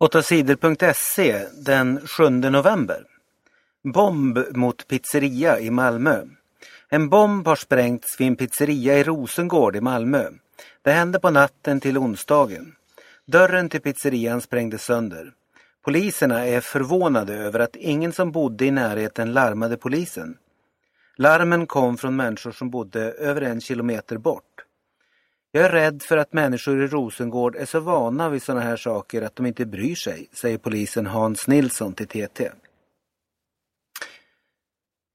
8sidor.se den 7 november. Bomb mot pizzeria i Malmö. En bomb har sprängts vid en pizzeria i Rosengård i Malmö. Det hände på natten till onsdagen. Dörren till pizzerian sprängdes sönder. Poliserna är förvånade över att ingen som bodde i närheten larmade polisen. Larmen kom från människor som bodde över en kilometer bort. Jag är rädd för att människor i Rosengård är så vana vid sådana här saker att de inte bryr sig, säger polisen Hans Nilsson till TT.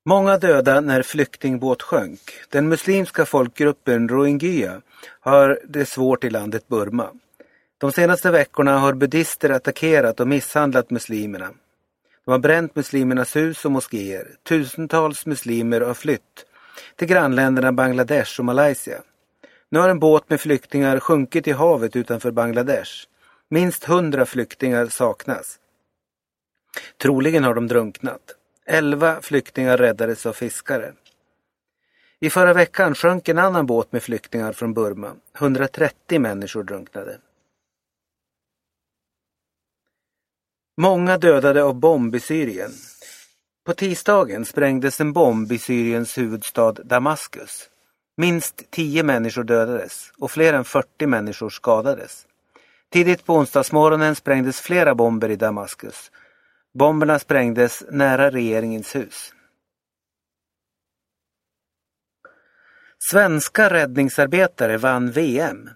Många döda när flyktingbåt sjönk. Den muslimska folkgruppen rohingya har det svårt i landet Burma. De senaste veckorna har buddister attackerat och misshandlat muslimerna. De har bränt muslimernas hus och moskéer. Tusentals muslimer har flytt till grannländerna Bangladesh och Malaysia. Nu har en båt med flyktingar sjunkit i havet utanför Bangladesh. Minst hundra flyktingar saknas. Troligen har de drunknat. Elva flyktingar räddades av fiskare. I förra veckan sjönk en annan båt med flyktingar från Burma. 130 människor drunknade. Många dödade av bomb i Syrien. På tisdagen sprängdes en bomb i Syriens huvudstad Damaskus. Minst tio människor dödades och fler än 40 människor skadades. Tidigt på onsdagsmorgonen sprängdes flera bomber i Damaskus. Bomberna sprängdes nära regeringens hus. Svenska räddningsarbetare vann VM.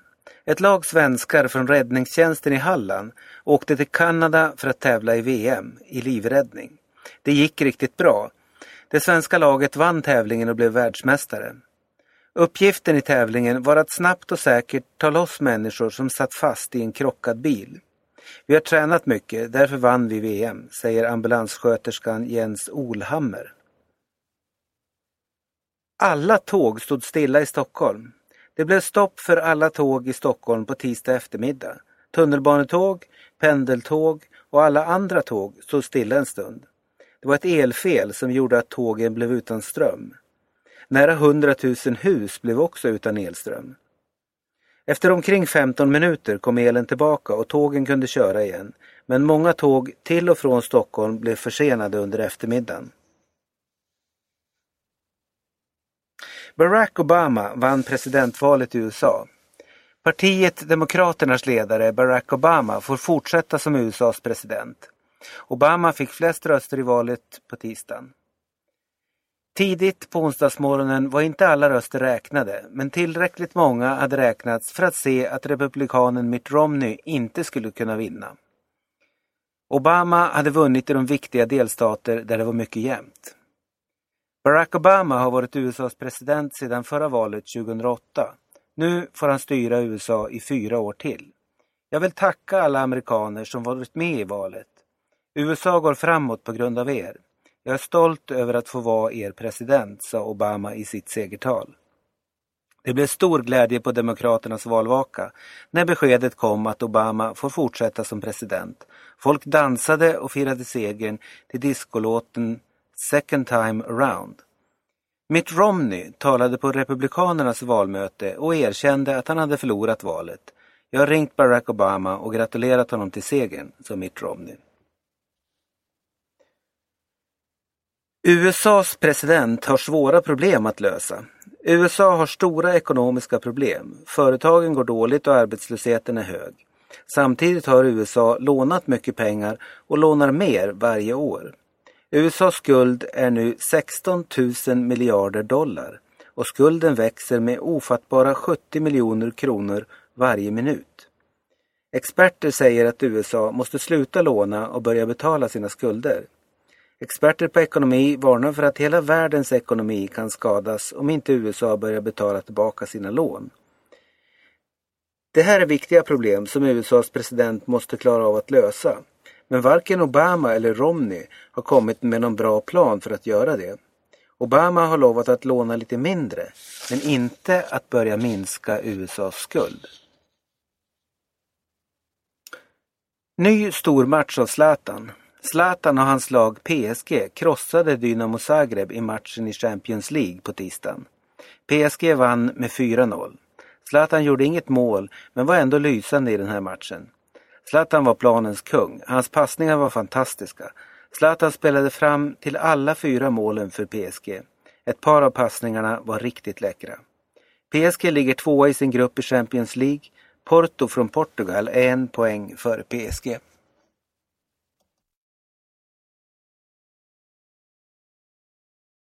Ett lag svenskar från räddningstjänsten i Halland åkte till Kanada för att tävla i VM i livräddning. Det gick riktigt bra. Det svenska laget vann tävlingen och blev världsmästare. Uppgiften i tävlingen var att snabbt och säkert ta loss människor som satt fast i en krockad bil. Vi har tränat mycket, därför vann vi VM, säger ambulanssköterskan Jens Olhammer. Alla tåg stod stilla i Stockholm. Det blev stopp för alla tåg i Stockholm på tisdag eftermiddag. Tunnelbanetåg, pendeltåg och alla andra tåg stod stilla en stund. Det var ett elfel som gjorde att tågen blev utan ström. Nära 100 000 hus blev också utan elström. Efter omkring 15 minuter kom elen tillbaka och tågen kunde köra igen. Men många tåg till och från Stockholm blev försenade under eftermiddagen. Barack Obama vann presidentvalet i USA. Partiet Demokraternas ledare Barack Obama får fortsätta som USAs president. Obama fick flest röster i valet på tisdagen. Tidigt på onsdagsmorgonen var inte alla röster räknade, men tillräckligt många hade räknats för att se att republikanen Mitt Romney inte skulle kunna vinna. Obama hade vunnit i de viktiga delstater där det var mycket jämnt. Barack Obama har varit USAs president sedan förra valet 2008. Nu får han styra USA i fyra år till. Jag vill tacka alla amerikaner som varit med i valet. USA går framåt på grund av er. Jag är stolt över att få vara er president, sa Obama i sitt segertal. Det blev stor glädje på Demokraternas valvaka när beskedet kom att Obama får fortsätta som president. Folk dansade och firade segern till discolåten Second time around. Mitt Romney talade på Republikanernas valmöte och erkände att han hade förlorat valet. Jag har ringt Barack Obama och gratulerat honom till segern, sa Mitt Romney. USAs president har svåra problem att lösa. USA har stora ekonomiska problem. Företagen går dåligt och arbetslösheten är hög. Samtidigt har USA lånat mycket pengar och lånar mer varje år. USAs skuld är nu 16 000 miljarder dollar och skulden växer med ofattbara 70 miljoner kronor varje minut. Experter säger att USA måste sluta låna och börja betala sina skulder. Experter på ekonomi varnar för att hela världens ekonomi kan skadas om inte USA börjar betala tillbaka sina lån. Det här är viktiga problem som USAs president måste klara av att lösa. Men varken Obama eller Romney har kommit med någon bra plan för att göra det. Obama har lovat att låna lite mindre, men inte att börja minska USAs skuld. Ny stormatch av Zlatan. Zlatan och hans lag PSG krossade Dynamo Zagreb i matchen i Champions League på tisdagen. PSG vann med 4-0. Zlatan gjorde inget mål men var ändå lysande i den här matchen. Zlatan var planens kung. Hans passningar var fantastiska. Zlatan spelade fram till alla fyra målen för PSG. Ett par av passningarna var riktigt läckra. PSG ligger tvåa i sin grupp i Champions League. Porto från Portugal är en poäng före PSG.